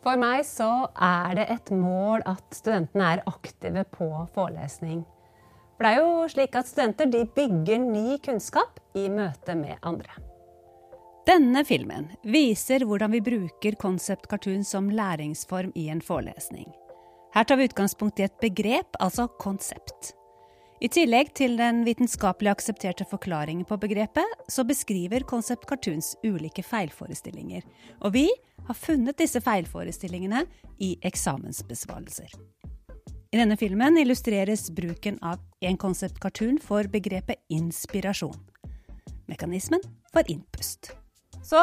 For meg så er det et mål at studentene er aktive på forelesning. For det er jo slik at studenter de bygger ny kunnskap i møte med andre. Denne filmen viser hvordan vi bruker Concept Cartoon som læringsform i en forelesning. Her tar vi utgangspunkt i et begrep, altså konsept. I tillegg til den vitenskapelig aksepterte forklaringen på begrepet, så beskriver Concept Cartoons ulike feilforestillinger. Og vi har funnet disse feilforestillingene i eksamensbesvarelser. I denne filmen illustreres bruken av en Concept Cartoon for begrepet inspirasjon. Mekanismen for innpust. Så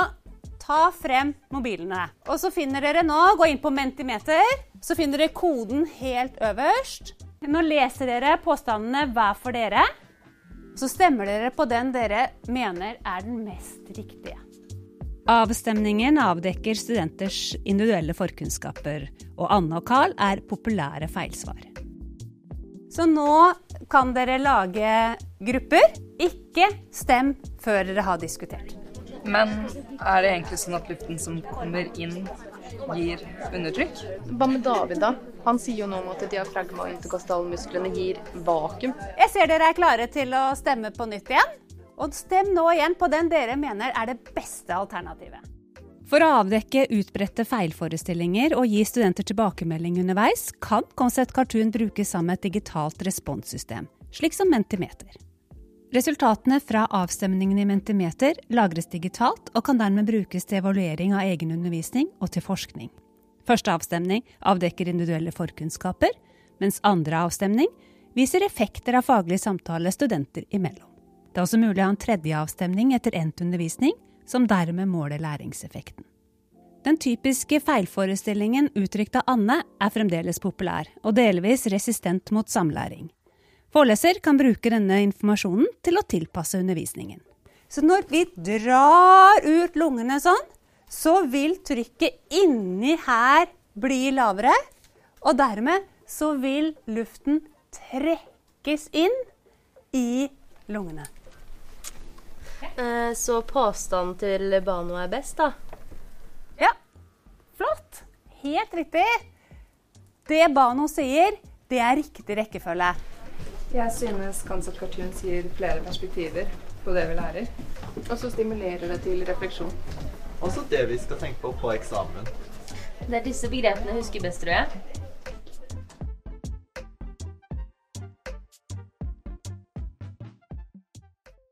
ta frem mobilene. Og så finner dere nå, gå inn på Mentimeter, så finner dere koden helt øverst. Nå leser dere påstandene hver for dere. Så stemmer dere på den dere mener er den mest riktige. Avstemningen avdekker studenters individuelle forkunnskaper, og Anne og Carl er populære feilsvar. Så nå kan dere lage grupper. Ikke stem før dere har diskutert. Men er det egentlig sånn at luften som kommer inn, gir undertrykk? Hva med David, da? Han sier jo nå om at diafragma og interkostalmusklene gir vakuum. Jeg ser dere er klare til å stemme på nytt igjen. Og stem nå igjen på den dere mener er det beste alternativet. For å avdekke utbredte feilforestillinger og gi studenter tilbakemelding underveis, kan Concept Cartoon brukes sammen med et digitalt responssystem, slik som Mentimeter. Resultatene fra avstemningene i Mentimeter lagres digitalt og kan dermed brukes til evaluering av egen undervisning og til forskning. Første avstemning avdekker individuelle forkunnskaper, mens andre avstemning viser effekter av faglig samtale studenter imellom. Det er også mulig å ha en tredje avstemning etter endt undervisning, som dermed måler læringseffekten. Den typiske feilforestillingen uttrykt av Anne er fremdeles populær, og delvis resistent mot samlæring. Foreleser kan bruke denne informasjonen til å tilpasse undervisningen. Så når vi drar ut lungene sånn, så vil trykket inni her bli lavere. Og dermed så vil luften trekkes inn i lungene. Eh, så påstanden til Bano er best, da? Ja, flott. Helt riktig. Det Bano sier, det er riktig rekkefølge. Jeg synes Concept Cartoons gir flere perspektiver på det vi lærer. Og så stimulerer det til refleksjon. Også det vi skal tenke på på eksamen. Det er disse begrepene jeg husker best, tror jeg.